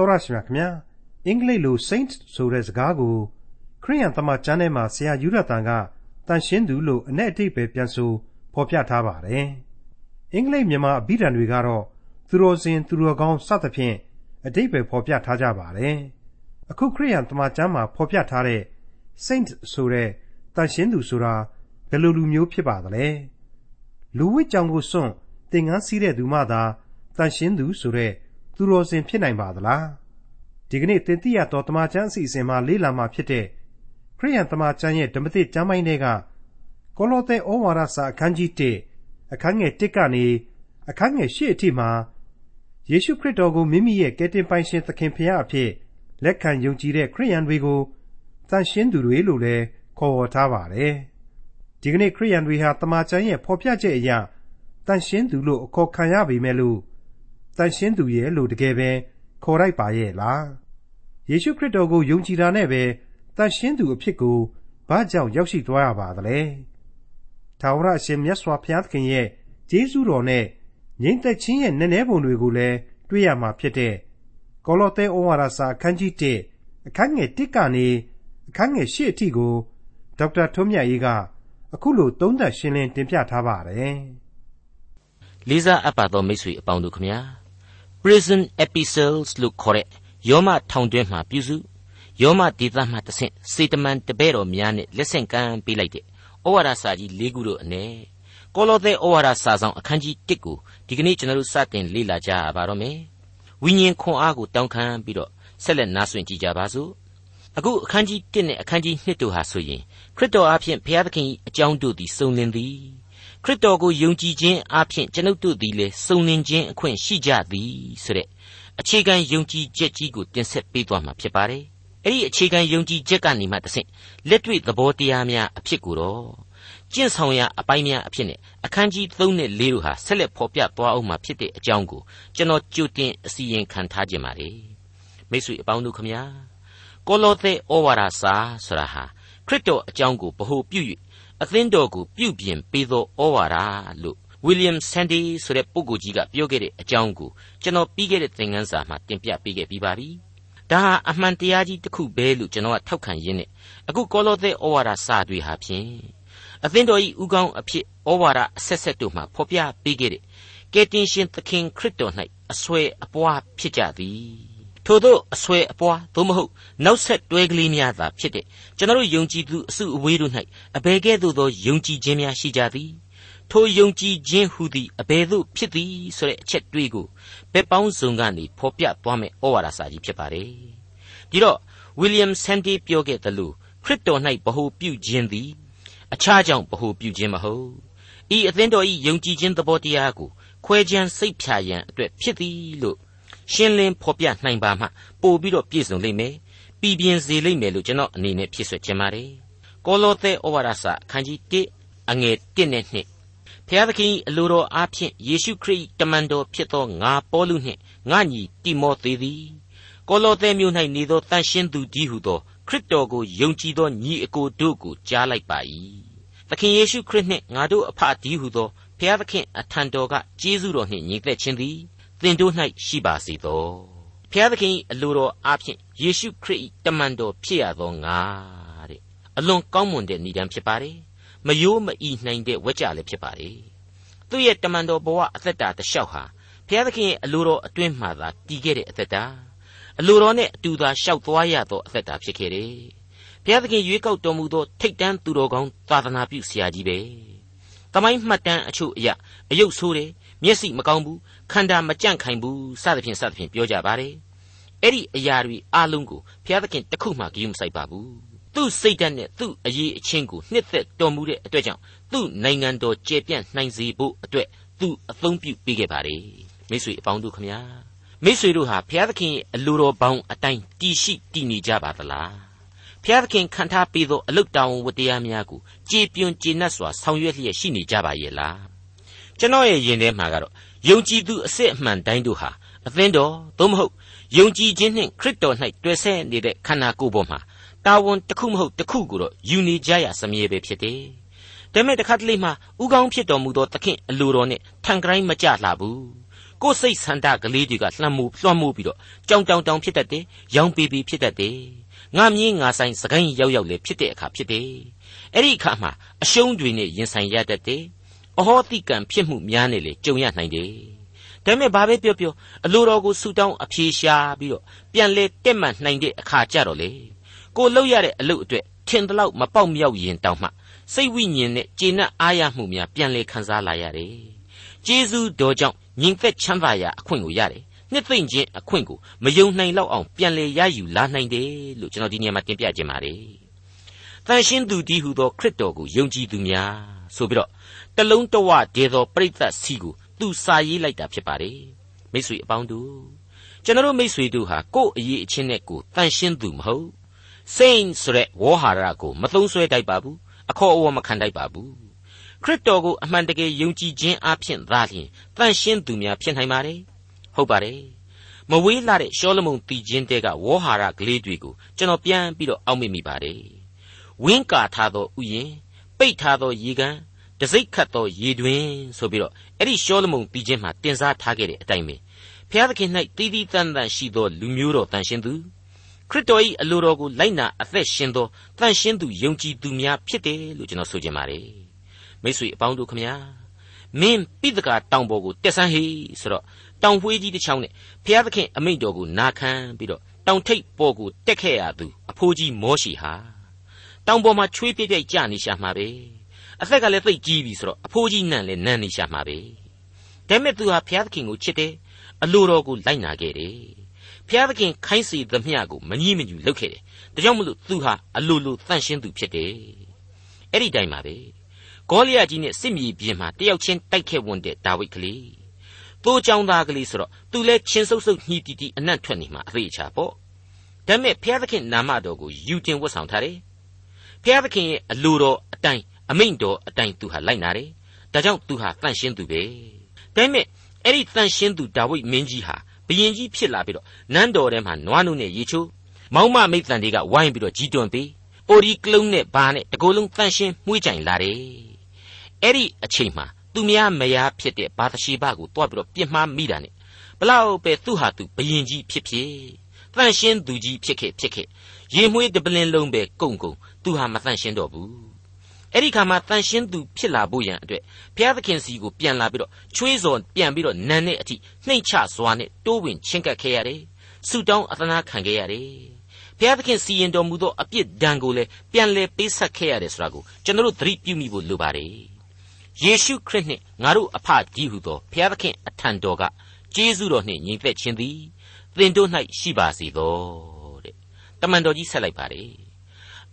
တော်ရရှိမြခင်ဗျာအင်္ဂလိပ်လို saint ဆိုတဲ့စကားကိုခရိယန်သမကျမ်းထဲမှာဆရာယူရတန်ကတန်ရှင်းသူလို့အ내အတိတ်ပဲပြန်ဆိုဖော်ပြထားပါတယ်အင်္ဂလိပ်မြန်မာအဘိဓာန်တွေကတော့သူတော်စင်သူတော်ကောင်းစသဖြင့်အတိတ်ပဲဖော်ပြထားကြပါတယ်အခုခရိယန်သမကျမ်းမှာဖော်ပြထားတဲ့ saint ဆိုတဲ့တန်ရှင်းသူဆိုတာဘယ်လိုလူမျိုးဖြစ်ပါသလဲလူဝိကြောင်ကိုစွန့်သင်္ကန်းစီးတဲ့သူမှသာတန်ရှင်းသူဆိုတဲ့ သူတော်စင်ဖြစ်နိုင်ပါသလားဒီကနေ့သင်သိရသောတမန်ကျမ်းအစီအစဉ်မှာလေ့လာမှာဖြစ်တဲ့ခရိယန်တမန်ကျမ်းရဲ့ဓမ္မသစ်ကျမ်းပိုင်းတွေကကောလောသဲဩဝါဒစာအခန်းကြီး1အခန်းငယ်1ကနေအခန်းငယ်8အထိမှာယေရှုခရစ်တော်ကိုမိမိရဲ့ကယ်တင်ပိုင်ရှင်သခင်ဖရာအဖြစ်လက်ခံယုံကြည်တဲ့ခရိယန်တွေကိုတန်ရှင်းသူတွေလို့လည်းခေါ်ဝေါ်ထားပါတယ်ဒီကနေ့ခရိယန်တွေဟာတမန်ကျမ်းရဲ့ဖော်ပြချက်အရတန်ရှင်းသူလို့အခေါ်ခံရပေမဲ့လို့ တန်ရှင်းသူရဲ့လို့တကယ်ပဲခေါ်လိုက်ပါရဲ့လားယေရှုခရစ်တော်ကိုယုံကြည်တာနဲ့ပဲတန်ရှင်းသူအဖြစ်ကိုဘာကြောင့်ရောက်ရှိသွားရပါသလဲထာဝရအရှင်မြတ်စွာဘုရားသခင်ရဲ့ကျေးဇူးတော်နဲ့ငြိမ်သက်ခြင်းရဲ့နည်းနည်းပုံတွေကိုလည်းတွေ့ရမှာဖြစ်တဲ့ကောလောသဲဩဝါဒစာအခန်းကြီး1အခန်းငယ်1ကနေအခန်းငယ်8အထိကိုဒေါက်တာထွန်းမြတ်ရေးကအခုလိုသုံးသပ်ရှင်းလင်းတင်ပြထားပါတယ်လေးစားအပ်ပါသောမိတ်ဆွေအပေါင်းတို့ခမညာ prison epistles လို့ခေါ်တဲ့ယောမထောင်တွင်းမှာပြုစုယောမဒေသမှတဆင့်စေတမန်တပည့်တော်များနဲ့လက်ဆင့်ကမ်းပေးလိုက်တဲ့ဩဝါဒစာကြီး၄ခုတို့အ ਨੇ ကောလောသဲဩဝါဒစာဆောင်အခန်းကြီး1ကိုဒီကနေ့ကျွန်တော်တို့စတင်လေ့လာကြရပါတော့မယ်ဝိညာဉ်ခွန်အားကိုတောင်းခံပြီးတော့ဆက်လက်နားဆွင့်ကြကြပါစို့အခုအခန်းကြီး1နဲ့အခန်းကြီး2တို့ဟာဆိုရင်ခရစ်တော်အားဖြင့်ဘုရားသခင်အကြောင်းတို့သည်စုံလင်သည် ခရစ်တော်ကိုယုံကြည်ခြင်းအပြင်ကျွန်ုပ်တို့သည်လည်းစုံလင်ခြင်းအခွင့်ရှိကြသည်ဆိုတဲ့အခြေခံယုံကြည်ချက်ကြီးကိုတင်ဆက်ပေးသွားမှာဖြစ်ပါတယ်။အဲ့ဒီအခြေခံယုံကြည်ချက်ကနေမှတဆင့်လက်တွေ့သဘောတရားများအဖြစ်ကိုတော့ကျင့်ဆောင်ရာအပိုင်းများအဖြစ်နဲ့အခန်းကြီး3နဲ့4တို့ဟာဆက်လက်ဖော်ပြသွားအောင်မှာဖြစ်တဲ့အကြောင်းကိုကျွန်တော်ကြိုတင်အစီရင်ခံထားခြင်းပါတယ်။မိတ်ဆွေအပေါင်းတို့ခမညာကောလောသဲဩဝါဒစာဆိုတာဟာခရစ်တော်အကြောင်းကိုဗဟုပြု၍ အသင်းတော်ကိုပြုပြင်ပေးသောဩဝါဒလို့ဝီလျံဆန်ဒီဆိုတဲ့ပုဂ္ဂိုလ်ကြီးကပြောခဲ့တဲ့အကြောင်းကိုကျွန်တော်ပြီးခဲ့တဲ့သင်ခန်းစာမှာတင်ပြပေးခဲ့ပြီးပါပြီ။ဒါဟာအမှန်တရားကြီးတစ်ခုပဲလို့ကျွန်တော်ကထောက်ခံရင်းနဲ့အခုကောလောသဲဩဝါဒစာတွေဟာဖြင့်အသင်းတော်ဤဥကောင်းအဖြစ်ဩဝါဒအဆက်ဆက်တို့မှာဖော်ပြပေးခဲ့တဲ့ကယ်တင်ရှင်သခင်ခရစ်တော်၌အဆွဲအပွားဖြစ်ကြသည် ထို့သောအဆွဲအပွားသို့မဟုတ်နောက်ဆက်တွဲကလေးများသာဖြစ်တဲ့ကျွန်တော်ယုံကြည်သူအစုအဝေးတို့၌အဘယ်ကဲ့သို့သောယုံကြည်ခြင်းများရှိကြသည်ထိုယုံကြည်ခြင်းဟူသည်အဘယ်သို့ဖြစ်သည်ဆိုတဲ့အချက်တွေးကိုဘက်ပေါင်းစုံကနေဖော်ပြသွားမယ်ဩဝါဒစာကြီးဖြစ်ပါတယ်ဒီတော့ဝီလျံဆန်ဒီပြောခဲ့သလိုခရစ်တော်၌ဗဟုပြုခြင်းသည်အခြားကြောင့်ဗဟုပြုခြင်းမဟုတ်ဤအသင်းတော်ဤယုံကြည်ခြင်းသဘောတရားကိုခွဲခြမ်းစိတ်ဖြာရန်အတွက်ဖြစ်သည်လို့ ရှင်းလင်းဖော်ပြနိုင်ပါမှပို့ပြီးတော့ပြည့်စုံလိမ့်မယ်ပြည်ပြင်းစေလိမ့်မယ်လို့ကျွန်တော်အနေနဲ့ဖြစ်ဆွချင်ပါတယ်ကောလောသဲဩဝါဒစာအခန်းကြီး1အငယ်1နဲ့2ဖျားသခင်အလိုတော်အားဖြင့်ယေရှုခရစ်တမန်တော်ဖြစ်သောငါပေါလုနှင့်ငါညီတိမောသေသည်ကောလောသဲမြို့၌နေသောတန်ရှင်းသူကြီးဟုသောခရစ်တော်ကိုယုံကြည်သောညီအကိုတို့ကိုကြားလိုက်ပါ၏သခင်ယေရှုခရစ်နှင့်ငါတို့အဖဒီဟုသောဖျားသခင်အထံတော်ကကျေးဇူးတော်နှင့်ညီသက်ခြင်းသည် သင်တို့၌ရှိပါစေသောဖျားသခင်အလိုတော်အားဖြင့်ယေရှုခရစ်တမန်တော်ဖြစ်ရသောငါတဲ့အလွန်ကောင်းမွန်တဲ့ဏ္ဍန်ဖြစ်ပါတယ်မယိုးမအီနိုင်တဲ့ဝကြလည်းဖြစ်ပါတယ်သူ့ရဲ့တမန်တော်ဘဝအသက်တာတစ်လျှောက်ဟာဖျားသခင်ရဲ့အလိုတော်အတွင်းမှသာတည်ခဲ့တဲ့အသက်တာအလိုတော်နဲ့အတူသာလျှောက်သွားရသောအသက်တာဖြစ်ခဲ့တယ်ဘုရားသခင်ရွေးကောက်တော်မူသောထိတ်တန်းသူတော်ကောင်းသာသနာပြုဆရာကြီးပဲ။တမိုင်းမှတ်တမ်းအချို့အရအယုတ်ဆိုးတယ်မျက်စိမကောင်းဘူး ခန္ဓာမကြန့်ခိုင်ဘူးစသဖြင့်စသဖြင့်ပြောကြပါတယ်အဲ့ဒီအရာတွေအလုံးကိုဘုရားသခင်တခုမှဂရုမစိုက်ပါဘူးသူ့စိတ်ဓာတ်နဲ့သူ့အရေးအချင်းကိုနှစ်သက်တော်မူတဲ့အတွက်ကြောင့်သူ့နိုင်ငံတော်ကျေပြန့်နိုင်စေဖို့အတွက်သူအသုံးပြုပေးခဲ့ပါတယ်မိတ်ဆွေအပေါင်းတို့ခမညာမိတ်ဆွေတို့ဟာဘုရားသခင်ရဲ့အလိုတော်ပေါင်းအတိုင်းတည်ရှိတည်နေကြပါသလားဘုရားသခင်ခံထားပေးသောအလုတ်တောင်ဝတရားများကိုကြည်ပြွန်ကြည်နပ်စွာဆောင်ရွက်လျက်ရှိနေကြပါရဲ့လားကျွန်တော်ရဲ့ယင်ထဲမှာကတော့ ယုံကြည်သူအစစ်အမှန်တိုင်းတို့ဟာအသင်းတော်သို့မဟုတ်ယုံကြည်ခြင်းနှင့်ခရစ်တော်၌တွေ့ဆဲနေတဲ့ခန္ဓာကိုယ်ပေါ်မှာတာဝန်တစ်ခုမဟုတ်တစ်ခုကိုတော့ယူနေကြရစမြဲပဲဖြစ်တယ်။ဒါမဲ့တစ်ခါတလေမှဥကောင်းဖြစ်တော်မူသောသခင်အလိုတော်နဲ့ထံကရိုင်းမကြလှဘူး။ကိုယ်စိတ်ဆန္ဒကလေးတွေကလှမ်းမှုလွှမ်းမိုးပြီးတော့ကြောင်တောင်တောင်ဖြစ်တတ်တယ်။ရောင်ပေပေဖြစ်တတ်တယ်။ငါမြင်းငါဆိုင်စကိုင်းရောက်ရောက်လေဖြစ်တဲ့အခါဖြစ်တယ်။အဲ့ဒီအခါမှာအရှုံးတွေနဲ့ရင်ဆိုင်ရတတ်တယ်။ အဟောတိကံဖြစ်မှုများနေလေကြုံရနိုင်တယ်။ဒါပေမဲ့ဘာပဲပြောပြောအလိုတော်ကိုဆူတောင်းအပြေရှားပြီးတော့ပြန်လဲတက်မှန်နိုင်တဲ့အခါကြတော့လေကိုလှုပ်ရတဲ့အလုပ်အတွက်ထင်တလောက်မပေါက်မြောက်ရင်တောင်မှစိတ်ဝိညာဉ်နဲ့ကျေနပ်အားရမှုများပြန်လဲခံစားလာရတယ်။ကျေးဇူးတော်ကြောင့်ညီသက်ချမ်းသာရာအခွင့်ကိုရတယ်။နှစ်သိမ့်ခြင်းအခွင့်ကိုမယုံနိုင်လောက်အောင်ပြန်လဲရယူလာနိုင်တယ်လို့ကျွန်တော်ဒီနေရာမှာတင်ပြခြင်းပါတယ်။တန်ရှင်းသူတည်းဟူသောခရစ်တော်ကိုယုံကြည်သူများဆိုပြီးတော့ တလုံးတဝဒေသောပရိသတ်စီကိုသူစာရေးလိုက်တာဖြစ်ပါတယ်။မိတ်ဆွေအပေါင်းတို့ကျွန်တော်မိတ်ဆွေတို့ဟာကိုယ့်အရေးအချင်းနဲ့ကိုတန်ရှင်းသူမဟုတ် saint ဆိုတဲ့ဝေါ်ဟာရကိုမသုံးဆွဲတိုက်ပါဘူးအခေါ်အဝေါ်မခံတိုက်ပါဘူးခရစ်တော်ကိုအမှန်တကယ်ယုံကြည်ခြင်းအဖြစ်သာလျှင်တန်ရှင်းသူများဖြစ်နိုင်ပါတယ်ဟုတ်ပါတယ်မဝေးလာတဲ့ရှောလမုန်တည်ခြင်းတဲကဝေါ်ဟာရကလေးတွေကိုကျွန်တော်ပြန်ပြီးတော့အောက်မေ့မိပါတယ်ဝင်းကာထားသောဥယျင်ပိတ်ထားသောရေကန် တစိ့ခတ်သောရေတွင်ဆိုပြီးတော့အဲ့ဒီရှောလမုန်တည်ခြင်းမှာတင်စားထားခဲ့တဲ့အတိုင်းပဲဖျားသခင်၌တည်တည်တန်တန်ရှိသောလူမျိုးတော်တန်ရှင်းသူခရစ်တော်၏အလိုတော်ကိုလိုက်နာအသက်ရှင်သောတန်ရှင်းသူယုံကြည်သူများဖြစ်တယ်လို့ကျွန်တော်ဆိုချင်ပါတယ်မိတ်ဆွေအပေါင်းတို့ခမညာမင်းပိဒကာတောင်ပေါ်ကိုတက်ဆန်းဟေးဆိုတော့တောင်ဝှေးကြီးတစ်ချောင်းနဲ့ဘုရားသခင်အမိန့်တော်ကိုနာခံပြီးတော့တောင်ထိပ်ပေါ်ကိုတက်ခဲ့ရသူအဖိုးကြီးမောရှိဟာတောင်ပေါ်မှာချွေးပြိတ်ပြိတ်ကြနေရှာမှာပဲ အသက်ကလည်းသိပ်ကြီးပြီဆိုတော့အဖိုးကြီးနန့်လည်းနန့်နေရှာမှာပဲဒါမဲ့သူဟာဘုရားသခင်ကိုချစ်တယ်အလိုတော်ကိုလိုက်နာခဲ့တယ်ဘုရားသခင်ခိုင်းစေသမျှကိုမငြိမညူလုပ်ခဲ့တယ်ဒါကြောင့်မလို့သူဟာအလိုလိုတန့်ရှင်းသူဖြစ်တယ်အဲ့ဒီတိုင်းပါပဲဂေါလိယကြီးနဲ့စစ်မြေပြင်မှာတယောက်ချင်းတိုက်ခဲ့ဝန်တဲ့ဒါဝိဒ်ကလေးတိုးချောင်းသားကလေးဆိုတော့သူလဲချင်းဆုပ်ဆုပ်ညှီတီတီအနံ့ထွက်နေမှာအသေးချာပေါ့ဒါမဲ့ဘုရားသခင်နာမတော်ကိုယူတင်ဝတ်ဆောင်ထားတယ်ဘုရားသခင်ရဲ့အလိုတော်အတိုင်း အမိန့်တော်အတိုင်းသူဟာလိုက်နာတယ်ဒါကြောင့်သူဟာတန့်ရှင်းသူပဲဒါမဲ့အဲ့ဒီတန့်ရှင်းသူဒါဝိဒ်မင်းကြီးဟာဘယင်ကြီးဖြစ်လာပြီးတော့နန်းတော်ထဲမှာနွားနို့နဲ့ရေချိုးမောင်မမိတ်တန်တွေကဝိုင်းပြီးတော့ကြီးတွန်းပေးအိုဒီကလုံးနဲ့ဘာနဲ့တကိုယ်လုံးတန့်ရှင်းမှုကြိုင်လာတယ်အဲ့ဒီအချိန်မှာသူများမယားဖြစ်တဲ့ဘာသရှိဘကိုတွားပြီးတော့ပြစ်မှားမိတာနဲ့ဘလောက်ပဲသူ့ဟာသူဘယင်ကြီးဖြစ်ဖြစ်တန့်ရှင်းသူကြီးဖြစ်ခဲ့ဖြစ်ခဲ့ရေမွေးတပလင်းလုံးပဲကုံကုံသူဟာမတန့်ရှင်းတော့ဘူး အဲ့ဒီခါမှာတန်ရှင်းသူဖြစ်လာဖို့ရန်အတွက်ဘုရားသခင်စီကိုပြန်လာပြီးတော့ချွေးစော်ပြန်ပြီးတော့နန်းတဲ့အထိနှိမ့်ချစွာနဲ့တိုးဝင်ချင်းကပ်ခဲ့ရတယ်။ဆူတောင်းအသနာခံခဲ့ရတယ်။ဘုရားသခင်စီရင်တော်မူသောအပြစ်ဒဏ်ကိုလည်းပြန်လဲပေးဆက်ခဲ့ရတယ်ဆိုတာကိုကျွန်တော်တို့သတိပြုမိဖို့လိုပါတယ်။ယေရှုခရစ်နှင့်ငါတို့အဖကြီးဟုသောဘုရားသခင်အထံတော်ကကျေးဇူးတော်နှင့်ညီသက်ခြင်းသည်သင်တို့၌ရှိပါစေသောတဲ့။တမန်တော်ကြီးဆက်လိုက်ပါတယ်။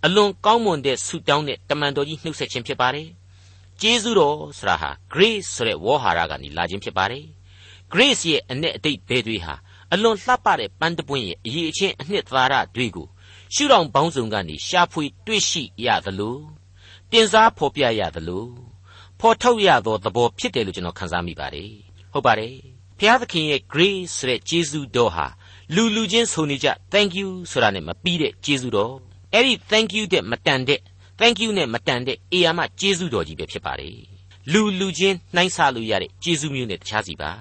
အလွန်ကောင်းမွန်တဲ့ဆုတောင်းတဲ့တမန်တော်ကြီးနှုတ်ဆက်ခြင်းဖြစ်ပါတယ်။ကျေးဇူးတော်ဆိုတာဟာ grace ဆိုတဲ့ဝေါ်ဟာရကနေလာခြင်းဖြစ်ပါတယ်။ grace ရဲ့အ내အတိတ်ဘဲတွေဟာအလွန်လှပတဲ့ပန်းတပွင့်ရဲ့အရေးအချင်းအနှစ်သာရတွေကိုရှုထောင့်ပေါင်းစုံကနေရှာဖွေတွေ့ရှိရသလိုတင်စားဖော်ပြရသလိုဖော်ထုတ်ရသောသဘောဖြစ်တယ်လို့ကျွန်တော်ခန်းစားမိပါတယ်။ဟုတ်ပါတယ်။ဘုရားသခင်ရဲ့ grace ဆိုတဲ့ကျေးဇူးတော်ဟာလူလူချင်းဆိုနေကြ thank you ဆိုတာနဲ့မပြီးတဲ့ကျေးဇူးတော် အဲ့ဒီ thank you တဲ့မတန်တဲ့ thank you နဲ့မတန်တဲ့အေယာမကျေးဇူးတော်ကြီးပဲဖြစ်ပါတယ်လူလူချင်းနှိုင်းဆလို့ရတဲ့ကျေးဇူးမျိုးနဲ့တခြားစီပါ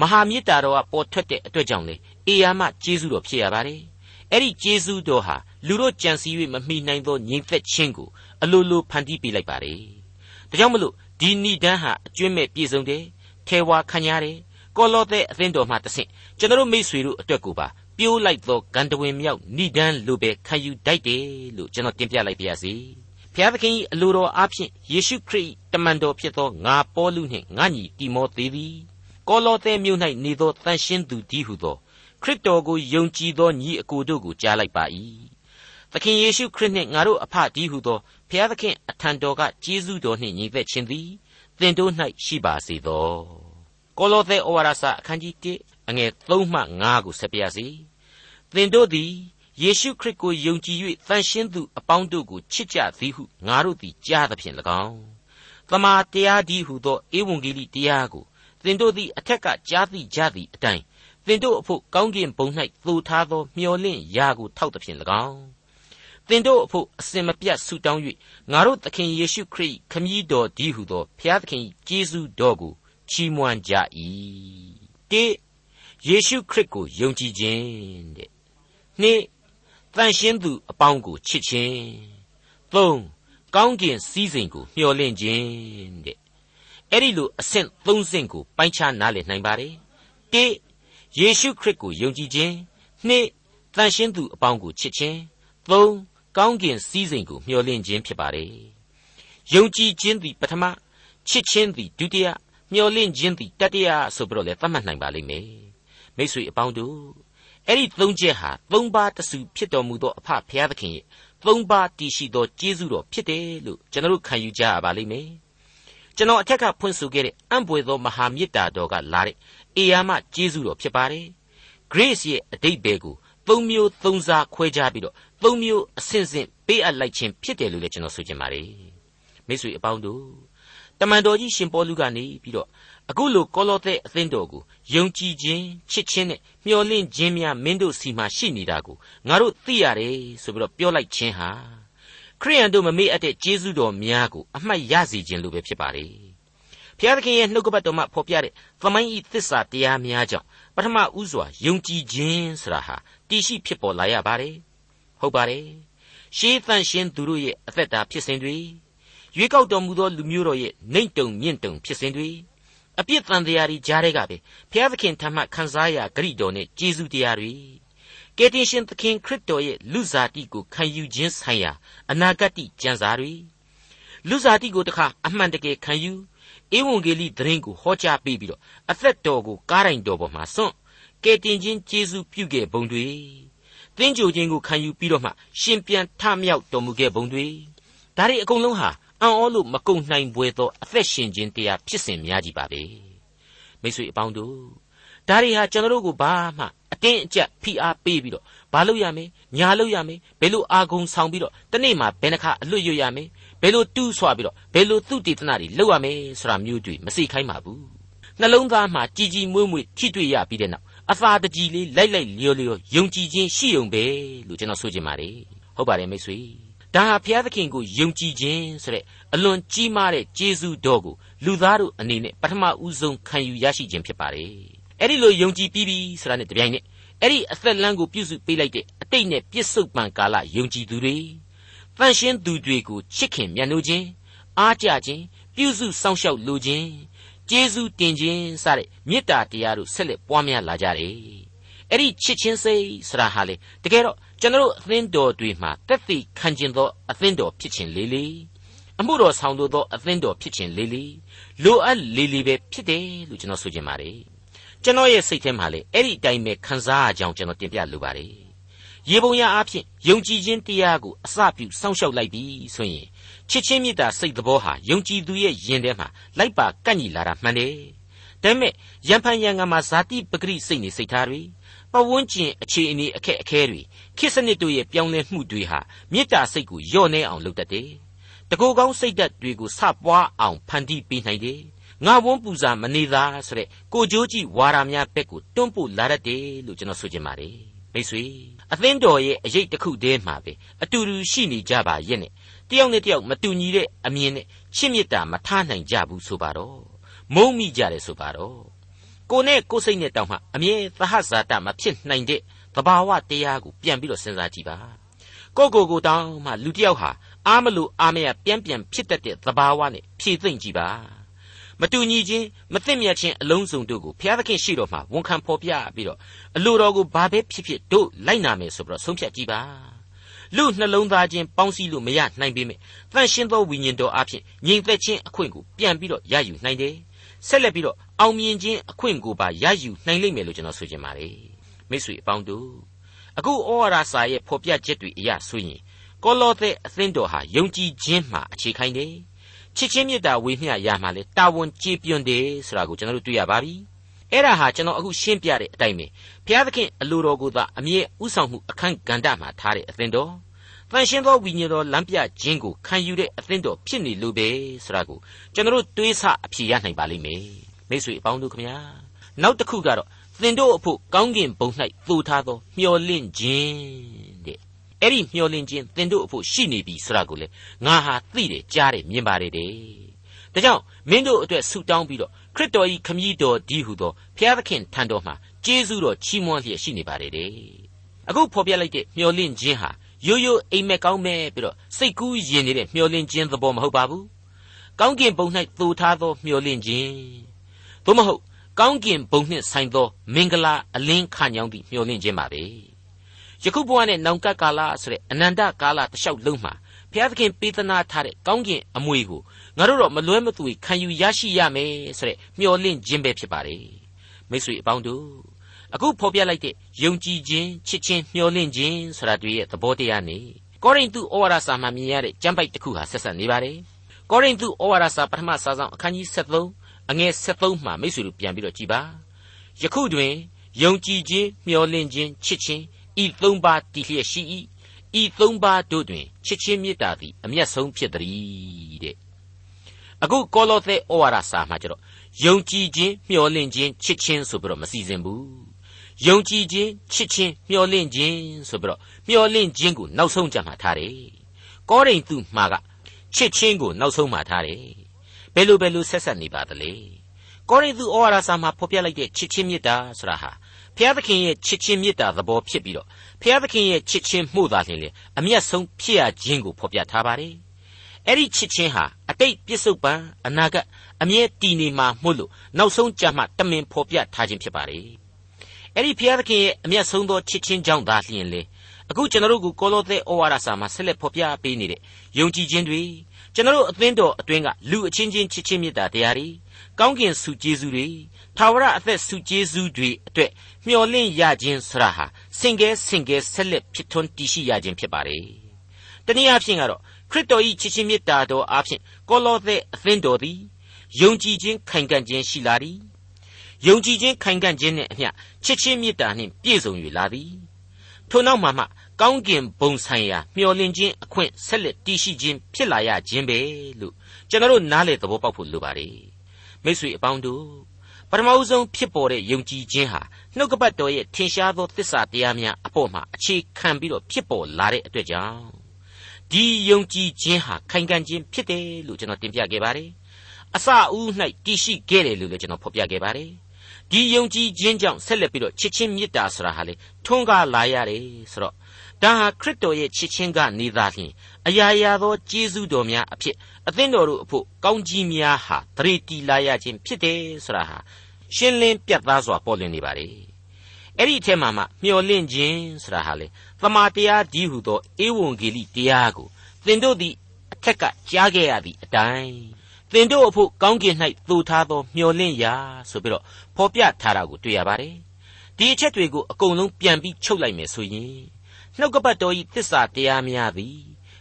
မဟာမေတ္တာတော်ကပေါ်ထွက်တဲ့အတွက်ကြောင့်လေအေယာမကျေးဇူးတော်ဖြစ်ရပါတယ်အဲ့ဒီကျေးဇူးတော်ဟာလူတို့ကြံစည်၍မမိနိုင်သောညီသက်ချင်းကိုအလိုလိုဖန်တီးပေးလိုက်ပါတယ်ဒါကြောင့်မလို့ဒီဏိဒန်းဟာအကျွင့်မဲ့ပြည့်စုံတယ်ထဲဝါခံရတယ်ကောလောသဲအသင်းတော်မှတဆင့်ကျွန်တော်မိတ်ဆွေတို့အတွက်ကိုပါ ပြိုးလိုက်သောဂန္ဓဝင်မြောက်ဏိဒန်းလိုပဲခံယူတတ်တယ်လို့ကျွန်တော်တင်ပြလိုက်ပါရစေ။ဘုရားသခင်၏အလိုတော်အားဖြင့်ယေရှုခရစ်တမန်တော်ဖြစ်သောငါပေါလုနှင့်ငါညီတိမောသေသည်ကောလောသဲမြို့၌နေသောတန်ရှင်းသူတည်းဟုသောခရစ်တော်ကိုယုံကြည်သောညီအကိုတို့ကိုကြားလိုက်ပါ၏။သခင်ယေရှုခရစ်နှင့်ငါတို့အဖတည်းဟုသောဘုရားသခင်အထံတော်ကကျေးဇူးတော်နှင့်ညီသက်ခြင်းသည်သင်တို့၌ရှိပါစေသော။ကောလောသဲဩဝါဒစာအခန်းကြီး1အငယ်3မှ5ကိုဆက်ပြစီ သင်တို့သည်ယေရှုခရစ်ကိုယုံကြည်၍တန်ရှင်းသူအပေါင်းတို့ကိုချစ်ကြသည်ဟုငါတို့သည်ကြားသဖြင့်၎င်းတမာတရားဒီဟုသောဧဝံဂေလိတရားကိုသင်တို့သည်အထက်ကကြားသိကြသည့်အတိုင်းသင်တို့အဖို့ကောင်းကင်ဘုံ၌သိုထားသောမျှော်လင့်ရာကိုထောက်သဖြင့်၎င်းသင်တို့အဖို့အစင်မပြတ်ဆုတောင်း၍ငါတို့သခင်ယေရှုခရစ်ခမည်းတော်ဒီဟုသောဘုရားသခင်ကျေးဇူးတော်ကိုချီးမွမ်းကြ၏1ယေရှုခရစ်ကိုယုံကြည်ခြင်းတဲ့ 2တန်ရှင်းသူအပေါင်းကိုချစ်ခြင်း3ကောင်းကင်စည်းစိမ်ကိုမျှော်လင့်ခြင်းတဲ့အဲ့ဒီလိုအဆင့်၃ဆင့်ကိုပိုင်းခြားနားလည်နိုင်ပါတယ်1ယေရှုခရစ်ကိုယုံကြည်ခြင်း2တန်ရှင်းသူအပေါင်းကိုချစ်ခြင်း3ကောင်းကင်စည်းစိမ်ကိုမျှော်လင့်ခြင်းဖြစ်ပါတယ်ယုံကြည်ခြင်းသည်ပထမချစ်ခြင်းသည်ဒုတိယမျှော်လင့်ခြင်းသည်တတိယဆိုပြီးတော့လည်းသတ်မှတ်နိုင်ပါလိမ့်မယ်မိတ်ဆွေအပေါင်းတို့ အဲ့ဒီသုံးချက်ဟာသုံးပါးတစုဖြစ်တော်မူသောအဖဖျားသခင်ရဲ့သုံးပါးတည်ရှိသောကျေးဇူးတော်ဖြစ်တယ်လို့ကျွန်တော်တို့ခံယူကြရပါလိမ့်မယ်ကျွန်တော်အထက်ကဖွင့်ဆိုခဲ့တဲ့အံ့ဘွယ်သောမဟာမေတ္တာတော်ကလာတဲ့အေယာမကျေးဇူးတော်ဖြစ်ပါတယ် grace ရဲ့အတိတ်ဘယ်ကိုသုံးမျိုးသုံးစားခွဲခြားပြီးတော့သုံးမျိုးအဆင့်ဆင့်ပေးအပ်လိုက်ခြင်းဖြစ်တယ်လို့လည်းကျွန်တော်ဆိုချင်ပါတယ်မိတ်ဆွေအပေါင်းတို့တမန်တော်ကြီးရှင်ပေါလုကနေပြီးတော့ အခုလိုကောလောသဲအသင်းတော်ကိုယုံကြည်ခြင်းချစ်ခြင်းနဲ့မျှော်လင့်ခြင်းများမင်းတို့စီမှာရှိနေတာကိုငါတို့သိရတယ်ဆိုပြီးတော့ပြောလိုက်ခြင်းဟာခရိယန်တို့မမေ့အပ်တဲ့ကျေးဇူးတော်များကိုအမှတ်ရစေခြင်းလိုပဲဖြစ်ပါလေဘုရားသခင်ရဲ့နှုတ်ကပတ်တော်မှာဖော်ပြတဲ့သမိုင်းဤသစ္စာတရားများကြောင့်ပထမဦးစွာယုံကြည်ခြင်းဆိုတာဟာတည်ရှိဖြစ်ပေါ်လာရပါတယ်ဟုတ်ပါတယ်ရှေးသန့်ရှင်းသူတို့ရဲ့အသက်တာဖြစ်စဉ်တွေရွေးကောက်တော်မူသောလူမျိုးတော်ရဲ့နှိမ့်တုံမြင့်တုံဖြစ်စဉ်တွေ အပြစ်တန်တရားတွေကြားတဲ့ကပဲဘုရားသခင်ထံမှခံစားရဂရိတော်နဲ့ကျေးဇူးတရားတွေကယ်တင်ရှင်သခင်ခရစ်တော်ရဲ့လူစားတိကိုခံယူခြင်းဆိုင်ရာအနာဂတ်ကြံစာတွေလူစားတိကိုတခါအမှန်တကယ်ခံယူဧဝံဂေလိသတင်းကိုဟောကြားပေးပြီးတော့အသက်တော်ကိုကားတိုင်တော်ပေါ်မှာစွန့်ကယ်တင်ခြင်းကျေးဇူးပြုခဲ့ပုံတွေတင်းကြိုခြင်းကိုခံယူပြီးတော့မှရှင်ပြန်ထမြောက်တော်မူခဲ့ပုံတွေဒါတွေအကုန်လုံးဟာ အံ့ဩလို့မကုန်နိုင်ပွေသောအသက်ရှင်ခြင်းတရားဖြစ်စဉ်များကြီးပါပဲမိတ်ဆွေအပေါင်းတို့ဒါတွေဟာကျွန်တော်တို့ကိုဘာမှအတင်းအကျပ်ဖိအားပေးပြီးတော့ဘာလို့ရမလဲညာလို့ရမလဲဘယ်လိုအာဂုံဆောင်ပြီးတော့တနေ့မှဘယ်နှခါအလွတ်ရွရမလဲဘယ်လိုတူးဆွပြီးတော့ဘယ်လိုသူတေသနာတွေလုပ်ရမလဲဆိုတာမျိုးတွေမစိခိုင်းပါဘူးနှလုံးသားမှာကြည်ကြည်မွေ့မွေ့ထိတွေ့ရပြီးတဲ့နောက်အသာတကြီးလေးလိုက်လိုက်လျော်လျော်ယုံကြည်ခြင်းရှိုံပဲလို့ကျွန်တော်ဆိုချင်ပါတယ်ဟုတ်ပါတယ်မိတ်ဆွေ ဒါဟာဘုရားသခင်ကိုယုံကြည်ခြင်းဆိုတဲ့အလွန်ကြီးမားတဲ့ကျေးဇူးတော်ကိုလူသားတို့အနေနဲ့ပထမဦးဆုံးခံယူရရှိခြင်းဖြစ်ပါတယ်အဲ့ဒီလိုယုံကြည်ပြီးပြီဆိုတာနဲ့တပြိုင်နက်အဲ့ဒီအသက်လမ်းကိုပြုစုပေးလိုက်တဲ့အတိတ်နဲ့ပြစ္ဆုတ်ပံကာလယုံကြည်သူတွေတန်ရှင်းသူတွေကိုချစ်ခင်မြတ်နိုးခြင်းအားကြခြင်းပြုစုစောင့်ရှောက်လိုခြင်းကျေးဇူးတင်ခြင်းစတဲ့မေတ္တာတရားတို့ဆက်လက်ပွားများလာကြတယ်အဲ့ဒီချစ်ချင်းစိတ်ဆိုတာဟာလေတကယ်တော့ ကျွန်တော်အသင်းတော်တွေမှာတက်သိခံခြင်းသောအသင်းတော်ဖြစ်ခြင်းလေးလေးအမှုတော်ဆောင်သောအသင်းတော်ဖြစ်ခြင်းလေးလေးလိုအပ်လေးလေးပဲဖြစ်တယ်လို့ကျွန်တော်ဆိုချင်ပါတယ်ကျွန်တော်ရဲ့စိတ်ထဲမှာလေအဲ့ဒီအတိုင်းပဲခံစားရကြောင်းကျွန်တော်တင်ပြလိုပါတယ်ရေပုံရအားဖြင့်ယုံကြည်ခြင်းတရားကိုအစပြုစောင့်ရှောက်လိုက်ပြီဆိုရင်ချစ်ချင်းမေတ္တာစိတ်သဘောဟာယုံကြည်သူရဲ့ယင်ထဲမှာလိုက်ပါကန့်ညီလာတာမှန်တယ်ဒါပေမဲ့ရံဖန်ရံငါမှာဇာတိပဂရိစိတ်နေစိတ်ထားတွေပဝန်းကျင်အခြေအနေအခက်အခဲတွေ ခေတ်စနစ်တို့ရဲ့ပြောင်းလဲမှုတွေဟာမေတ္တာစိတ်ကိုညှော့နှဲအောင်လုပ်တတ်တယ်တကူကောင်းစိတ်ဓာတ်တွေကိုစပွားအောင်ဖန်တီးပေးနိုင်တယ်ငါဝန်းပူစာမနေသာဆိုတဲ့ကိုကြိုးကြီးဝါရာများဘက်ကိုတွန်းပို့လာတတ်တယ်လို့ကျွန်တော်ဆိုချင်ပါတယ်မိတ်ဆွေအသင်းတော်ရဲ့အရေးတစ်ခုတည်းမှာပဲအတူတူရှိနေကြပါရဲ့နဲ့တယောက်နဲ့တယောက်မတူညီတဲ့အမြင်နဲ့ချစ်မြတ်တာမထားနိုင်ကြဘူးဆိုပါတော့မုံမိကြတယ်ဆိုပါတော့ကိုနဲ့ကိုစိတ်နဲ့တောင်မှအမြဲသဟဇာတမဖြစ်နိုင်တဲ့ သဘာဝတရားကိုပြန်ပြီးတော့စဉ်းစားကြည့်ပါကိုကိုကိုတောင်မှလူတယောက်ဟာအားမလို့အားမရပြန်ပြန်ဖြစ်တတ်တဲ့သဘာဝနဲ့ဖြည့်သိမ့်ကြည့်ပါမတူညီခြင်းမသိမြတ်ခြင်းအလုံးစုံတို့ကိုဘုရားသခင်ရှိတော်မှာဝန်ခံဖော်ပြပြီးတော့အလိုတော်ကိုဘာပဲဖြစ်ဖြစ်တို့လိုက်နာမယ်ဆိုပြီးတော့ဆုံးဖြတ်ကြည့်ပါလူနှလုံးသားချင်းပေါင်းစည်းလို့မရနိုင်ပေမဲ့တန်ရှင်းသောဝိညာဉ်တော်အဖြစ်ငြိမ်သက်ခြင်းအခွင့်ကိုပြန်ပြီးတော့ရယူနိုင်တယ်ဆက်လက်ပြီးတော့အောင်မြင်ခြင်းအခွင့်ကိုပါရယူနိုင်လိမ့်မယ်လို့ကျွန်တော်ဆိုချင်ပါတယ် မိတ်ဆွေအပေါင်းတို့အခုဩဝါဒစာရဲ့ဖော်ပြချက်တွေအရဆိုရင်ကောလောသဲအသင်းတော်ဟာယုံကြည်ခြင်းမှာအခြေခိုင်တယ်ချစ်ချင်းမေတ္တာဝေမျှရမှာလေတာဝန်ကျေပြွန်တယ်ဆိုတာကိုကျွန်တော်တို့တွေ့ရပါပြီအဲ့ဒါဟာကျွန်တော်အခုရှင်းပြတဲ့အတိုင်းပဲဘုရားသခင်အလိုတော်ကိုသာအမြဲဥဆောင်မှုအခန်းကဏ္ဍမှာထားတဲ့အသင်းတော်တန်ရှင်းသောဝိညာဉ်တော်လမ်းပြခြင်းကိုခံယူတဲ့အသင်းတော်ဖြစ်နေလို့ပဲဆိုတာကိုကျွန်တော်တို့တွေးဆအဖြေရနိုင်ပါလိမ့်မယ်မိတ်ဆွေအပေါင်းတို့ခမညာနောက်တစ်ခုကတော့ သင်တို့အဖို့ကောင်းကင်ဘုံ၌သို့ထားသောမျော်လင့်ခြင်းတဲ့အဲ့ဒီမျော်လင့်ခြင်းသင်တို့အဖို့ရှိနေပြီဆိုတာကိုလေငါဟာသိတယ်ကြားတယ်မြင်ပါတယ်တဲ့ဒါကြောင့်မင်းတို့အတွက်ဆုတောင်းပြီးတော့ခရစ်တော်၏ခမည်းတော်ဒီဟုသောဘုရားသခင်ထံတော်မှာကျေးဇူးတော်ချီးမွမ်းလျက်ရှိနေပါလေတဲ့အခုဖော်ပြလိုက်တဲ့မျော်လင့်ခြင်းဟာရိုးရိုးအိမ်မက်ကောင်းမဲ့ပြီးတော့စိတ်ကူးယဉ်နေတဲ့မျော်လင့်ခြင်းသဘောမဟုတ်ပါဘူးကောင်းကင်ဘုံ၌သိုထားသောမျော်လင့်ခြင်းသို့မဟုတ် ကောင်းကင်ဘုံနှင့်ဆိုင်သော မင်္ဂလာအလင်းခညောင်းသည့်မျော်လင့်ခြင်းပါပဲယခုဘဝနဲ့နောင်ကပ်ကာလဆိုတဲ့အနန္တကာလတလျှောက်လုံးမှာဘုရားသခင်ပေးသနာထားတဲ့ကောင်းကင်အမွေကိုငါတို့တော့မလွဲမသွေခံယူရရှိရမယ်ဆိုတဲ့မျှော်လင့်ခြင်းပဲဖြစ်ပါတယ်မိတ်ဆွေအပေါင်းတို့အခုဖော်ပြလိုက်တဲ့ယုံကြည်ခြင်းချစ်ခြင်းမျှော်လင့်ခြင်းဆိုတာတွေရဲ့သဘောတရားနေကောရိန္သုဩဝါဒစာမှာမြင်ရတဲ့ကျမ်းပိုက်တစ်ခုဟာဆက်ဆက်နေပါတယ်ကောရိန္သုဩဝါဒစာပထမစာဆောင်အခန်းကြီး73 အငယ်73မှာမိတ်ဆွေတို့ပြန်ပြီးတော့ကြည်ပါယခုတွင်ယုံကြည်ခြင်းမျှော်လင့်ခြင်းချစ်ခြင်းဤသုံးပါးတည်လျက်ရှိ၏ဤသုံးပါးတို့တွင်ချစ်ချင်းမေတ္တာသည်အမျက်ဆုံးဖြစ်သည်တဲ့အခုကောလောသဲဩဝါဒစာမှာကျတော့ယုံကြည်ခြင်းမျှော်လင့်ခြင်းချစ်ချင်းဆိုပြီးတော့မစီစဉ်ဘူးယုံကြည်ခြင်းချစ်ချင်းမျှော်လင့်ခြင်းဆိုပြီးတော့မျှော်လင့်ခြင်းကိုနောက်ဆုံးကြမှာထားတယ်ကောရိန္သုမှာကချစ်ချင်းကိုနောက်ဆုံးမှာထားတယ် ဘယ်လိုဘယ်လိုဆက်ဆက်နေပါသလဲကောရိန္သုဩဝါဒစာမှာဖော်ပြလိုက်တဲ့ချစ်ချင်းမေတ္တာဆိုတာဟာဖျားသခင်ရဲ့ချစ်ချင်းမေတ္တာသဘောဖြစ်ပြီးတော့ဖျားသခင်ရဲ့ချစ်ချင်းမှုသာလျှင်လေအမျက်ဆုံးဖြစ်ရခြင်းကိုဖော်ပြထားပါတယ်အဲ့ဒီချစ်ချင်းဟာအတိတ်ပြစ္ဆုတ်ပံအနာဂတ်အမြဲတည်နေမှာမို့လို့နောက်ဆုံးကြမှာတမင်ဖော်ပြထားခြင်းဖြစ်ပါတယ်အဲ့ဒီဖျားသခင်ရဲ့အမျက်ဆုံးသောချစ်ချင်းကြောင့်သာလျှင်လေအခုကျွန်တော်တို့ကိုကောလောသဲဩဝါဒစာမှာဆက်လက်ဖော်ပြပေးနေတဲ့ယုံကြည်ခြင်းတွေ ကျွန်တော်တို့အသင်းတော်အတွင်းကလူအချင်းချင်းချစ်ချင်းမေတ္တာတရားတွေကောင်းကင်ဆုကျေးဇူးတွေထာဝရအသက်ဆုကျေးဇူးတွေအတွက်မျှော်လင့်ရခြင်းဆရာဟာစင်ကဲစင်ကဲဆက်လက်ဖြစ်ထွန်းတည်ရှိရခြင်းဖြစ်ပါတယ်။တနည်းအားဖြင့်ကတော့ခရစ်တော်၏ချစ်ချင်းမေတ္တာတော်အားဖြင့်ကောလောသဲအသင်းတော်သည်ယုံကြည်ခြင်းခိုင်ခံ့ခြင်းရှိလာသည်။ယုံကြည်ခြင်းခိုင်ခံ့ခြင်းနှင့်အမျှချစ်ချင်းမေတ္တာနှင့်ပြည့်စုံ၍လာသည်။ထို့နောက်မှာမှ ကောင်းကင်ဘုံဆိုင်ရာမျှော်လင့်ခြင်းအခွင့်ဆက်လက်တည်ရှိခြင်းဖြစ်လာရခြင်းပဲလို့ကျွန်တော်တို့နားလေသဘောပေါက်ဖို့လိုပါတယ်မိတ်ဆွေအပေါင်းတို့ပထမဦးဆုံးဖြစ်ပေါ်တဲ့ယုံကြည်ခြင်းဟာနှုတ်ကပတ်တော်ရဲ့ထင်ရှားသောသစ္စာတရားများအပေါ်မှာအခြေခံပြီးတော့ဖြစ်ပေါ်လာတဲ့အတွက်ကြောင့်ဒီယုံကြည်ခြင်းဟာခိုင်ခံ့ခြင်းဖြစ်တယ်လို့ကျွန်တော်တင်ပြခဲ့ပါတယ်အစအဦး၌တည်ရှိခဲ့တယ်လို့လည်းကျွန်တော်ဖော်ပြခဲ့ပါတယ်ဒီယုံကြည်ခြင်းကြောင့်ဆက်လက်ပြီးတော့ချစ်ချင်းမေတ္တာဆိုတာဟာလေထွန်းကားလာရတယ်ဆိုတော့ ဒါဟာခရစ်တော်ရဲ့ချစ်ချင်းကနေသာလျှင်အရာရာသောကျေးဇူးတော်များအဖြစ်အသင်းတော်တို့အဖို့ကောင်းကြီးများဟာတရေတီလာရခြင်းဖြစ်တယ်ဆိုတာဟာရှင်းလင်းပြတ်သားစွာပေါ်လွင်နေပါလေအဲ့ဒီအထက်မှာမှမျှော်လင့်ခြင်းဆိုတာဟာလေသမာတရားဒီဟုသောဧဝံဂေလိတရားကိုသင်တို့သည်အထက်ကကြားခဲ့ရသည့်အတိုင်းသင်တို့အဖို့ကောင်းကင်၌သို့ထားသောမျှော်လင့်ရာဆိုပြီးတော့ဖော်ပြထားတာကိုတွေ့ရပါတယ်ဒီအချက်တွေကိုအကုန်လုံးပြန်ပြီးချုပ်လိုက်မယ်ဆိုရင် နှုတ်ကပတ်တော်ဤသစ္စာတရားများသည်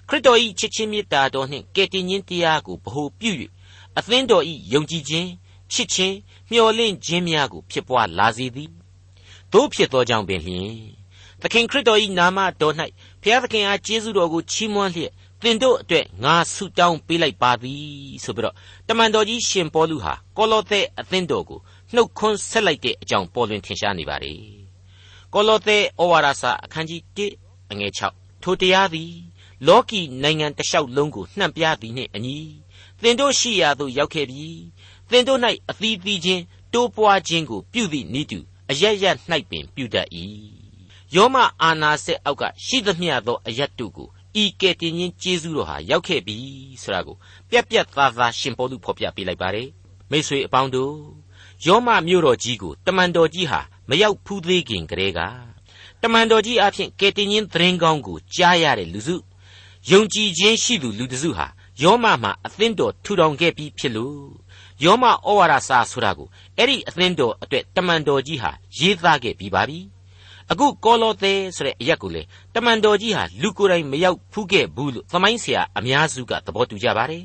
ခရစ်တော်ဤချစ်ချင်းမေတ္တာတော်နှင့်ကယ်တင်ခြင်းတရားကိုဗဟုပြု၍အသင်းတော်ဤယုံကြည်ခြင်းချစ်ခြင်းမျှော်လင့်ခြင်းများကိုဖြစ်ပွားလာစေသည်တို့ဖြစ်သောကြောင့်ပင်လျှင်သခင်ခရစ်တော်ဤနာမတော်၌ဘုရားသခင်အားကျေးဇူးတော်ကိုချီးမွမ်းလျက်သင်တို့အတွက်ငါဆုတောင်းပေးလိုက်ပါသည်ဆိုပြီးတော့တမန်တော်ကြီးရှင်ပေါလုဟာကောလောသဲအသင်းတော်ကိုနှုတ်ခွန်းဆက်လိုက်တဲ့အကြောင်းပေါ်လွင်ထင်ရှားနေပါ रे ကောလောသဲဩဝါဒစာအခန်းကြီး1 အငယ်6ထိုတရားသည်လောကီနိုင်ငံတလျှောက်လုံးကိုနှံ့ပြသည်နှင့်အညီသင်တို့ရှိရာသို့ရောက်ခဲ့ပြီသင်တို့၌အသီးသီးချင်းတိုးပွားခြင်းကိုပြုသည့်ဤသူအရရ၌ပင်ပြုတတ်၏ယောမအာနာဆက်အောက်ကရှိသမျှသောအယတ်တုကိုဤကဲ့တင်ခြင်းကျေးဇူးတော်ဟာရောက်ခဲ့ပြီဆိုတာကိုပြက်ပြက်သားသားရှင်ပေါလုဖော်ပြပေးလိုက်ပါတယ်မိတ်ဆွေအပေါင်းတို့ယောမမြို့တော်ကြီးကိုတမန်တော်ကြီးဟာမရောက်ဖူးသေးခင်ကတည်းက တမန်တော်ကြီးအဖြစ်ကယ်တင်ခြင်းသတင်းကောင်းကိုကြားရတဲ့လူစုယုံကြည်ခြင်းရှိသူလူတစုဟာယောမမှာအသင်းတော်ထူထောင်ခဲ့ပြီးဖြစ်လို့ယောမဩဝါဒစာဆိုတာကိုအဲ့ဒီအသင်းတော်အတွက်တမန်တော်ကြီးဟာရေးသားခဲ့ပြီးပါပြီအခုကောလောသဲဆိုတဲ့အရက်ကိုလေတမန်တော်ကြီးဟာလူကိုယ်တိုင်မရောက်ဖူးခဲ့ဘူးလို့သမိုင်းဆရာအများစုကသဘောတူကြပါတယ်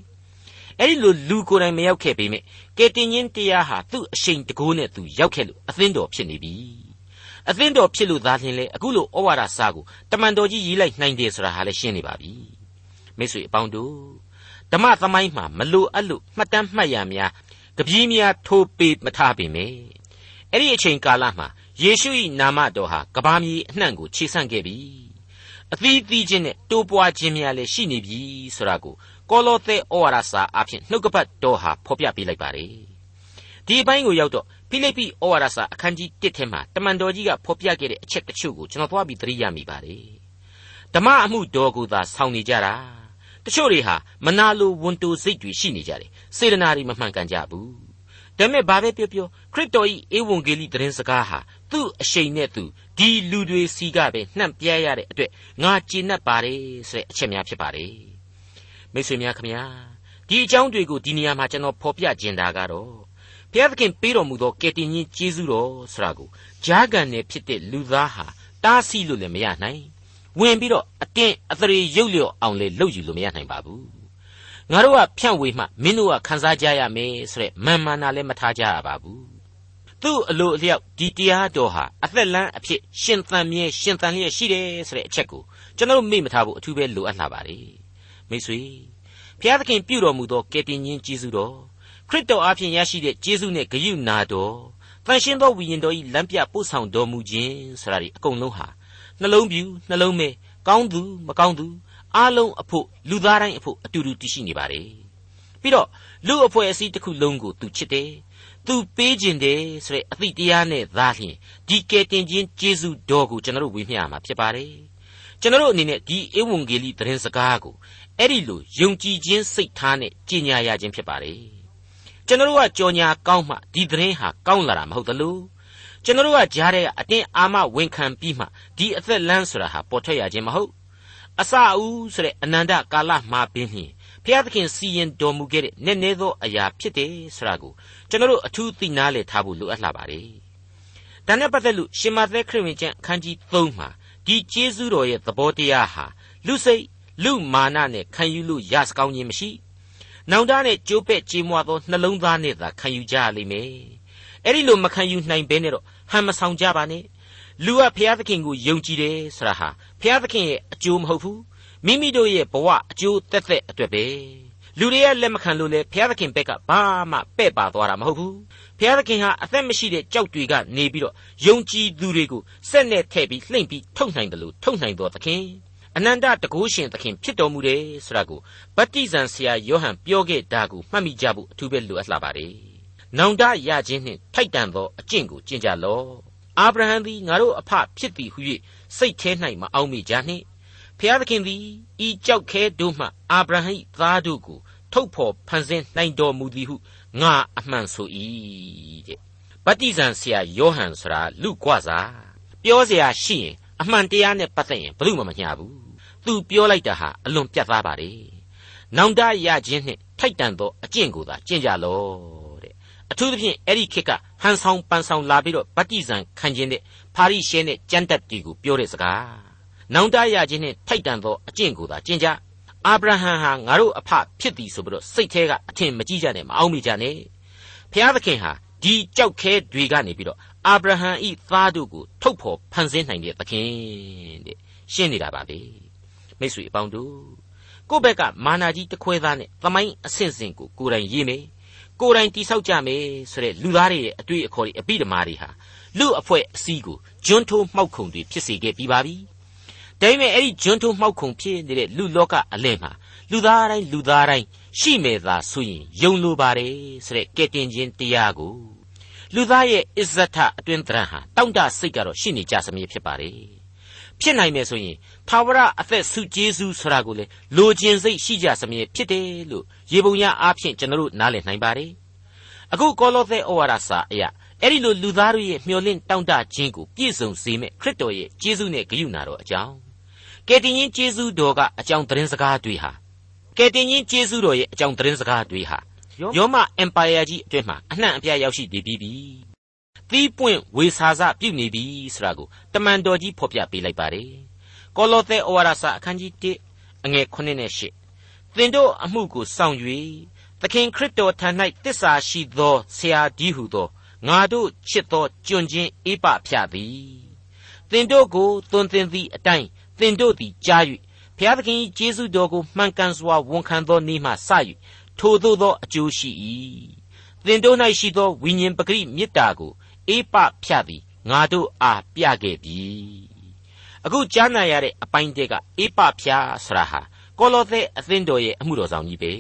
အဲ့ဒီလိုလူကိုယ်တိုင်မရောက်ခဲ့ပေမဲ့ကယ်တင်ရှင်တရားဟာသူ့အရှိန်တကိုးနဲ့သူရောက်ခဲ့လို့အသင်းတော်ဖြစ်နေပြီ အသင်းတော်ဖြစ်လို့သာလျှင်လေအခုလိုဩဝါဒစာကိုတမန်တော်ကြီးရေးလိုက်နိုင်တယ်ဆိုတာဟာလည်းရှင်းနေပါပြီမိတ်ဆွေအပေါင်းတို့ဓမ္မသမိုင်းမှာမလိုအပ်လို့မှတ်တမ်းမှတ်ရများတပည့်များထိုးပေမထားပေမဲ့အဲ့ဒီအချိန်ကာလမှာယေရှု၏နာမတော်ဟာကဘာမြေအနှံ့ကိုခြေဆန့်ခဲ့ပြီအသီးသီးချင်းနဲ့တိုးပွားခြင်းများလည်းရှိနေပြီဆိုတာကိုကောလောသဲဩဝါဒစာအဖြစ်နှုတ်ကပတ်တော်ဟာဖော်ပြပေးလိုက်ပါတယ်ဒီအပိုင်းကိုရောက်တော့ ဖိလိပ္ပိဩဝါဒစာအခန်းကြီး1ထဲမှာတမန်တော်ကြီးကဖော်ပြခဲ့တဲ့အချက်တချို့ကိုကျွန်တော်သွားပြီးသတိရမိပါတယ်ဓမ္မအမှုတော်ကိုသာဆောင်နေကြတာတချို့တွေဟာမနာလိုဝန်တိုစိတ်တွေရှိနေကြတယ်စေတနာတွေမမှန်ကန်ကြဘူးဒါပေမဲ့ဘာပဲပြောပြောခရစ်တော်၏ဧဝံဂေလိသတင်းစကားဟာသူ့အရှိန်နဲ့သူဒီလူတွေစီကပဲနှံ့ပြရတဲ့အတွက်ငါကျေနပ်ပါတယ်ဆိုတဲ့အချက်များဖြစ်ပါတယ်မိတ်ဆွေများခင်ဗျာဒီအကြောင်းတွေကိုဒီနေရာမှာကျွန်တော်ဖော်ပြကျင်တာကတော့ ဘုရားသခင်ပေးတော်မူသောကယ်တင်ရှင်ကျေးဇူးတော်ဆိုတာကိုဂျာဂန်နဲ့ဖြစ်တဲ့လူသားဟာတားဆီးလို့လည်းမရနိုင်ဝင်ပြီးတော့အတင်းအသရေရုပ်လျော့အောင်လေလုပ်ယူလို့မရနိုင်ပါဘူးငါတို့ကဖြန့်ဝေမှမင်းတို့ကခန်းစားကြရမယ်ဆိုတဲ့မာမနာလည်းမထားကြရပါဘူးသူ့အလိုအလျောက်ဒီတရားတော်ဟာအသက်လန်းအဖြစ်ရှင်သန်မြဲရှင်သန်လျက်ရှိတယ်ဆိုတဲ့အချက်ကိုကျွန်တော်မေ့မထားဖို့အထူးပဲလိုအပ်လာပါတယ်မိတ်ဆွေဘုရားသခင်ပြုတော်မူသောကယ်တင်ရှင်ကျေးဇူးတော် ခရစ်တော်အားဖြင့်ရရှိတဲ့ကျေးဇူးနဲ့ဂရုဏာတော်တန်ရှင်းသောဝိညာဉ်တော်၏လမ်းပြပို့ဆောင်တော်မူခြင်းဆိုတာဒီအကုန်လုံးဟာနှလုံးပြူနှလုံးမဲကောင်းသူမကောင်းသူအားလုံးအဖို့လူသားတိုင်းအဖို့အတူတူတည်ရှိနေပါတယ်ပြီးတော့လူအဖွဲ့အစည်းတစ်ခုလုံးကိုသူချစ်တယ်သူပေးခြင်းတယ်ဆိုတဲ့အသည့်တရားနဲ့သာလျှင်ဒီကယ်တင်ခြင်းကျေးဇူးတော်ကိုကျွန်တော်တို့ဝေမျှရမှာဖြစ်ပါတယ်ကျွန်တော်တို့အနေနဲ့ဒီဧဝံဂေလိသတင်းစကားကိုအဲ့ဒီလိုယုံကြည်ခြင်းစိတ်ထားနဲ့ကြင်ညာရခြင်းဖြစ်ပါတယ် ကျွန်တော်တို့ကကြော်ညာကောင်းမှဒီသတင်းဟာကောင်းလာတာမဟုတ်သလို့ကျွန်တော်တို့ကကြားတဲ့အတင်းအာမဝန်ခံပြီးမှဒီအသက်လန်းဆိုတာဟာပေါ်ထွက်ရခြင်းမဟုတ်အစအဦးဆိုတဲ့အနန္တကာလမှာပင်ဖြင့်ဘုရားသခင်စီရင်တော်မူခဲ့တဲ့နည်းနည်းသောအရာဖြစ်တယ်ဆိုတာကိုကျွန်တော်တို့အထူးသိနာလေထားဖို့လိုအပ်လာပါတယ်။ဒါနဲ့ပတ်သက်လို့ရှင်မသက်ခရစ်ဝင်ကျမ်းအခန်းကြီး3မှာဒီကျေးဇူးတော်ရဲ့သဘောတရားဟာလူစိတ်လူမာနနဲ့ခံယူလို့ရစကောင်းခြင်းမရှိ။ နောင်တနဲ့ကြိုးပဲ့ကြေးမွားသောနှလုံးသားနဲ့သာခံယူကြရလိမ့်မယ်။အဲ့ဒီလိုမခံယူနိုင်ဘဲနဲ့တော့ဟန်မဆောင်ကြပါနဲ့။လူကဘုရားသခင်ကိုယုံကြည်တယ်ဆိုတာဟာဘုရားသခင်ရဲ့အကျိုးမဟုတ်ဘူးမိမိတို့ရဲ့ဘဝအကျိုးသက်သက်အတွက်ပဲလူတွေကလက်မခံလို့လေဘုရားသခင်ဘက်ကဘာမှပဲ့ပါသွားတာမဟုတ်ဘူးဘုရားသခင်ဟာအသက်မရှိတဲ့ကြောက်တွေကနေပြီးတော့ယုံကြည်သူတွေကိုစက်နဲ့ထည့်ပြီးလှိမ့်ပြီးထုတ်နိုင်တယ်လို့ထုတ်နိုင်တော်သခင် အနန္တတကုရှင်သခင်ဖြစ်တော်မူတယ်ဆိုတာကိုဗတ္တိဇံဆရာယောဟန်ပြောခဲ့တာကိုမှတ်မိကြဖို့အထူးပဲလိုအပ်လာပါတယ်။နောင်တရခြင်းနှင့်ထိုက်တန်သောအကျင့်ကိုကျင့်ကြလော့။အာဗြဟံသည်ငါတို့အဖဖြစ်သည်ဟု၍စိတ်ထဲ၌မအောင်မိကြနှင့်ဖျားသခင်သည်ဤကြောက်ခဲတို့မှအာဗြဟိသားတို့ကိုထုတ်ဖော်ဖန်ဆင်းနိုင်တော်မူသည်ဟုငါအမှန်ဆို၏တဲ့ဗတ္တိဇံဆရာယောဟန်ဆိုတာလူကွစာပြောเสียရှိရင်အမှန်တရားနဲ့ပတ်သက်ရင်ဘယ်သူမှမညာဘူး သူပြောလိုက်တာဟာအလွန်ပြတ်သားပါတယ်နောင်တရခြင်းနှင့်ထိုက်တန်သောအကျင့်ကိုသာကျင့်ကြလော့တဲ့အထူးသဖြင့်အဲ့ဒီခေတ်ကဟန်ဆောင်ပန်ဆောင်လာပြီးတော့ဗတ္တိဇံခံခြင်းတဲ့ဖာရိရှဲနဲ့ကြမ်းတက်တီကိုပြောတဲ့စကားနောင်တရခြင်းနှင့်ထိုက်တန်သောအကျင့်ကိုသာကျင့်ကြအာဗြဟံဟာငါတို့အဖဖြစ်သည်ဆိုပြီးတော့စိတ်แท้ကအထင်မကြီးကြနဲ့မအောင်မိကြနဲ့ဖျားသခင်ဟာဒီကြောက်ခဲတွေကနေပြီးတော့အာဗြဟံဤသားတို့ကိုထုတ်ဖော်ဖန်ဆင်းနိုင်တဲ့သခင်တဲ့ရှင်းနေတာပါပဲ မိတ်ဆွေအပေါင်းတို့ကိုယ့်ဘက်ကမာနာကြီးတခွဲသားနဲ့သမိုင်းအဆင့်ဆင့်ကိုကိုယ်တိုင်ရေးမယ်ကိုယ်တိုင်တိဆောက်ကြမယ်ဆိုတဲ့လူသားတွေရဲ့အတွေ့အခေါ်တွေအပိဓမာတွေဟာလူအဖွဲ့အစည်းကိုဂျွန်းထိုးမှောက်ခုံတွေဖြစ်စေခဲ့ပြီးပါပြီဒါပေမဲ့အဲ့ဒီဂျွန်းထိုးမှောက်ခုံဖြစ်နေတဲ့လူလောကအလယ်မှာလူသားတိုင်းလူသားတိုင်းရှိမယ်သာဆိုရင်ယုံလိုပါတယ်ဆိုတဲ့ကဲတင်ခြင်းတရားကိုလူသားရဲ့အစ္ဆထအတွင်းတရံဟာတောင့်တစိတ်ကတော့ရှိနေကြစမြဲဖြစ်ပါတယ် ဖြစ်နိုင်မယ်ဆိုရင်သာဝရအသက်ဆုကျေးဇူးဆိုတာကိုလေလိုချင်စိတ်ရှိကြစမြဲဖြစ်တယ်လို့ရေပုံရအားဖြင့်ကျွန်တော်တို့နားလည်နိုင်ပါတယ်အခုကောလောသဲဩဝါဒစာအရာအဲ့ဒီလိုလူသားတို့ရဲ့မျှော်လင့်တောင့်တခြင်းကိုပြည့်စုံစေမဲ့ခရစ်တော်ရဲ့ကျေးဇူးနဲ့ဂရုဏာတော်အကြောင်းကယ်တင်ရှင်ကျေးဇူးတော်ကအကြောင်းသတင်းစကားတွေဟာကယ်တင်ရှင်ကျေးဇူးတော်ရဲ့အကြောင်းသတင်းစကားတွေဟာယောမအင်ပါယာကြီးအတွင်းမှာအနှံ့အပြားရောက်ရှိနေပြီးပြီ။ သီးပွင့်ဝေစာစပြုတ်နေပြီဆိုတာကိုတမန်တော်ကြီးဖော်ပြပေးလိုက်ပါတယ်။ကောလောသဲဩဝါဒစာအခန်းကြီး1အငယ်9နဲ့10သင်တို့အမှုကိုစောင့်၍သခင်ခရစ်တော်ထံ၌တစ္ဆာရှိသောဆရာကြီးဟုသောငါတို့ချစ်သောကျွန်ချင်းအေးပဖြသည်သင်တို့ကိုသွန်သင်သည့်အတိုင်းသင်တို့သည်ကြား၍ဘုရားသခင်၏ကျေးဇူးတော်ကိုမှန်ကန်စွာဝန်ခံသောနေ့မှစ၍ထိုသို့သောအကျိုးရှိ၏သင်တို့၌ရှိသောဝိညာဉ်ပဂရိမေတ္တာကို အေးပဖြသည်ငါတို့အားပြခဲ့ပြီအခုကြားနာရတဲ့အပိုင်းတဲကအေးပဖြဆရာဟာကောလောသဲအသင်းတော်ရဲ့အမှုတော်ဆောင်ကြီးပဲ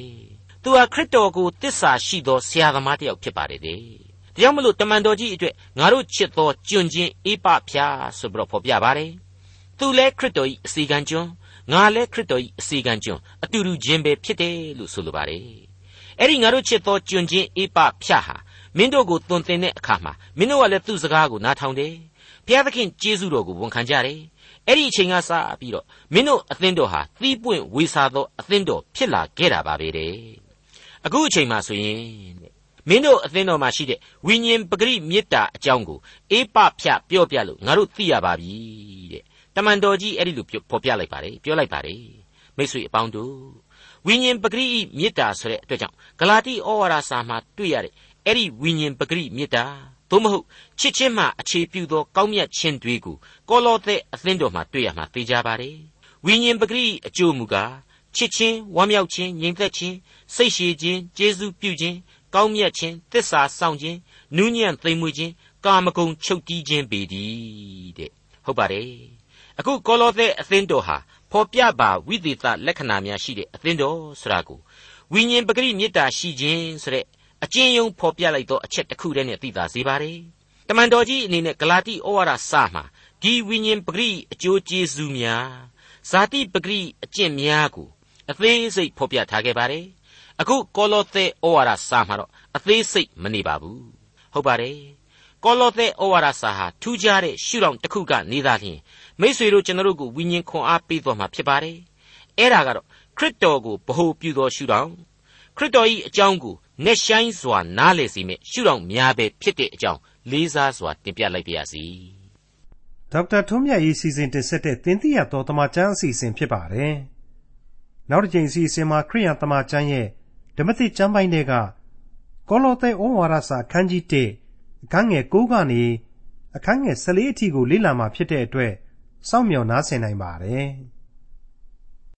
သူဟာခရစ်တော်ကိုတစ္ဆာရှိသောဆရာသမားတစ်ယောက်ဖြစ်ပါတယ်တဲ့ကြောင့်မလို့တမန်တော်ကြီးအတွက်ငါတို့ချစ်သောကျွန်ချင်းအေးပဖျားဆိုပြီးတော့ဖော်ပြပါတယ်သူလဲခရစ်တော်၏အစီကံကျွန်းငါလဲခရစ်တော်၏အစီကံကျွန်းအတူတူချင်းပဲဖြစ်တယ်လို့ဆိုလိုပါတယ်အဲ့ဒီငါတို့ချစ်သောကျွန်ချင်းအေးပဖျားဟာ မင်းတို့ကိုသွန်သင်တဲ့အခါမှာမင်းတို့ကလည်းသူ့စကားကိုနားထောင်တယ်ဘုရားသခင်ကျေးဇူးတော်ကိုဝန်ခံကြတယ်အဲ့ဒီအချိန်ကစပြီးတော့မင်းတို့အသင်းတော်ဟာသီးပွင့်ဝေစာသောအသင်းတော်ဖြစ်လာခဲ့တာပါပဲတဲ့အခုအချိန်မှဆိုရင်တဲ့မင်းတို့အသင်းတော်မှာရှိတဲ့ဝိညာဉ်ပဂရိမေတ္တာအကြောင်းကိုအေးပဖြပြောပြလို့ငါတို့သိရပါပြီတဲ့တမန်တော်ကြီးအဲ့ဒီလိုဖော်ပြလိုက်ပါတယ်ပြောလိုက်ပါတယ်မိတ်ဆွေအပေါင်းတို့ဝိညာဉ်ပဂရိမေတ္တာဆိုတဲ့အတွက်ကြောင့်ဂလာတိဩဝါဒစာမှာတွေ့ရတဲ့ အဲ့ဒီဝိညာဉ်ပဂရိမေတ္တာသို့မဟုတ်ချစ်ချင်းမှအခြေပြုသောကောင်းမြတ်ခြင်းတွေကိုကောလောသဲအသင်းတော်မှာတွေ့ရမှာသိကြပါတယ်ဝိညာဉ်ပဂရိအကျိုးမူကားချစ်ချင်းဝမ်းမြောက်ခြင်းငြိမ်သက်ခြင်းစိတ်ရှည်ခြင်းကျေးဇူးပြုခြင်းကောင်းမြတ်ခြင်းသစ္စာစောင့်ခြင်းနူးညံ့သိမ်မွေ့ခြင်းကာမဂုဏ်ချုပ်တီးခြင်းပေတည်းတဲ့ဟုတ်ပါတယ်အခုကောလောသဲအသင်းတော်ဟာဖော်ပြပါဝိသေသလက္ခဏာများရှိတဲ့အသင်းတော်ဆိုတာကိုဝိညာဉ်ပဂရိမေတ္တာရှိခြင်းဆိုတဲ့ အကျဉ်းယုံဖော်ပြလိုက်သောအချက်တစ်ခုတည်းနဲ့သိသာစေပါတယ်တမန်တော်ကြီးအနေနဲ့ဂလာတိဩဝါဒစာမှာဒီဝိညာဉ်ပဂရိအကျိုးကျေးဇူးများဇာတိပဂရိအကျင့်များကိုအသေးစိတ်ဖော်ပြထားခဲ့ပါတယ်အခုကောလောသဲဩဝါဒစာမှာတော့အသေးစိတ်မနေပါဘူးဟုတ်ပါတယ်ကောလောသဲဩဝါဒစာဟာထူးခြားတဲ့ရှုထောင့်တစ်ခုကနေသာလျှင်မိษွေတို့ကျွန်တော်တို့ကိုဝိညာဉ်ခွန်အားပေးတော်မှာဖြစ်ပါတယ်အဲ့ဒါကတော့ခရစ်တော်ကိုဗဟုပြုသောရှုထောင့်ခရစ်တော်၏အကြောင်းကို နဲ့ဆိုင်စွာနားလည်စေမယ့်ရှုထောင့်များပဲဖြစ်တဲ့အကြောင်းလေးစားစွာတင်ပြလိုက်ပါရစေဒေါက်တာထွန်းမြတ်ရေးစီစဉ်တင်ဆက်တဲ့သင်သိရသောတမချန်းအစီအစဉ်ဖြစ်ပါတယ်နောက်တစ်ချိန်အစီအစဉ်မှာခရိယံတမချန်းရဲ့ဓမ္မသစ်ကျမ်းပိုင်းတွေကကောလောသဲဩဝါဒစာအခန်းကြီး1အခန်းငယ်9ကနေအခန်းငယ်14အထိကိုလေ့လာမှာဖြစ်တဲ့အတွက်စောင့်မျှော်နားဆင်နိုင်ပါတယ်။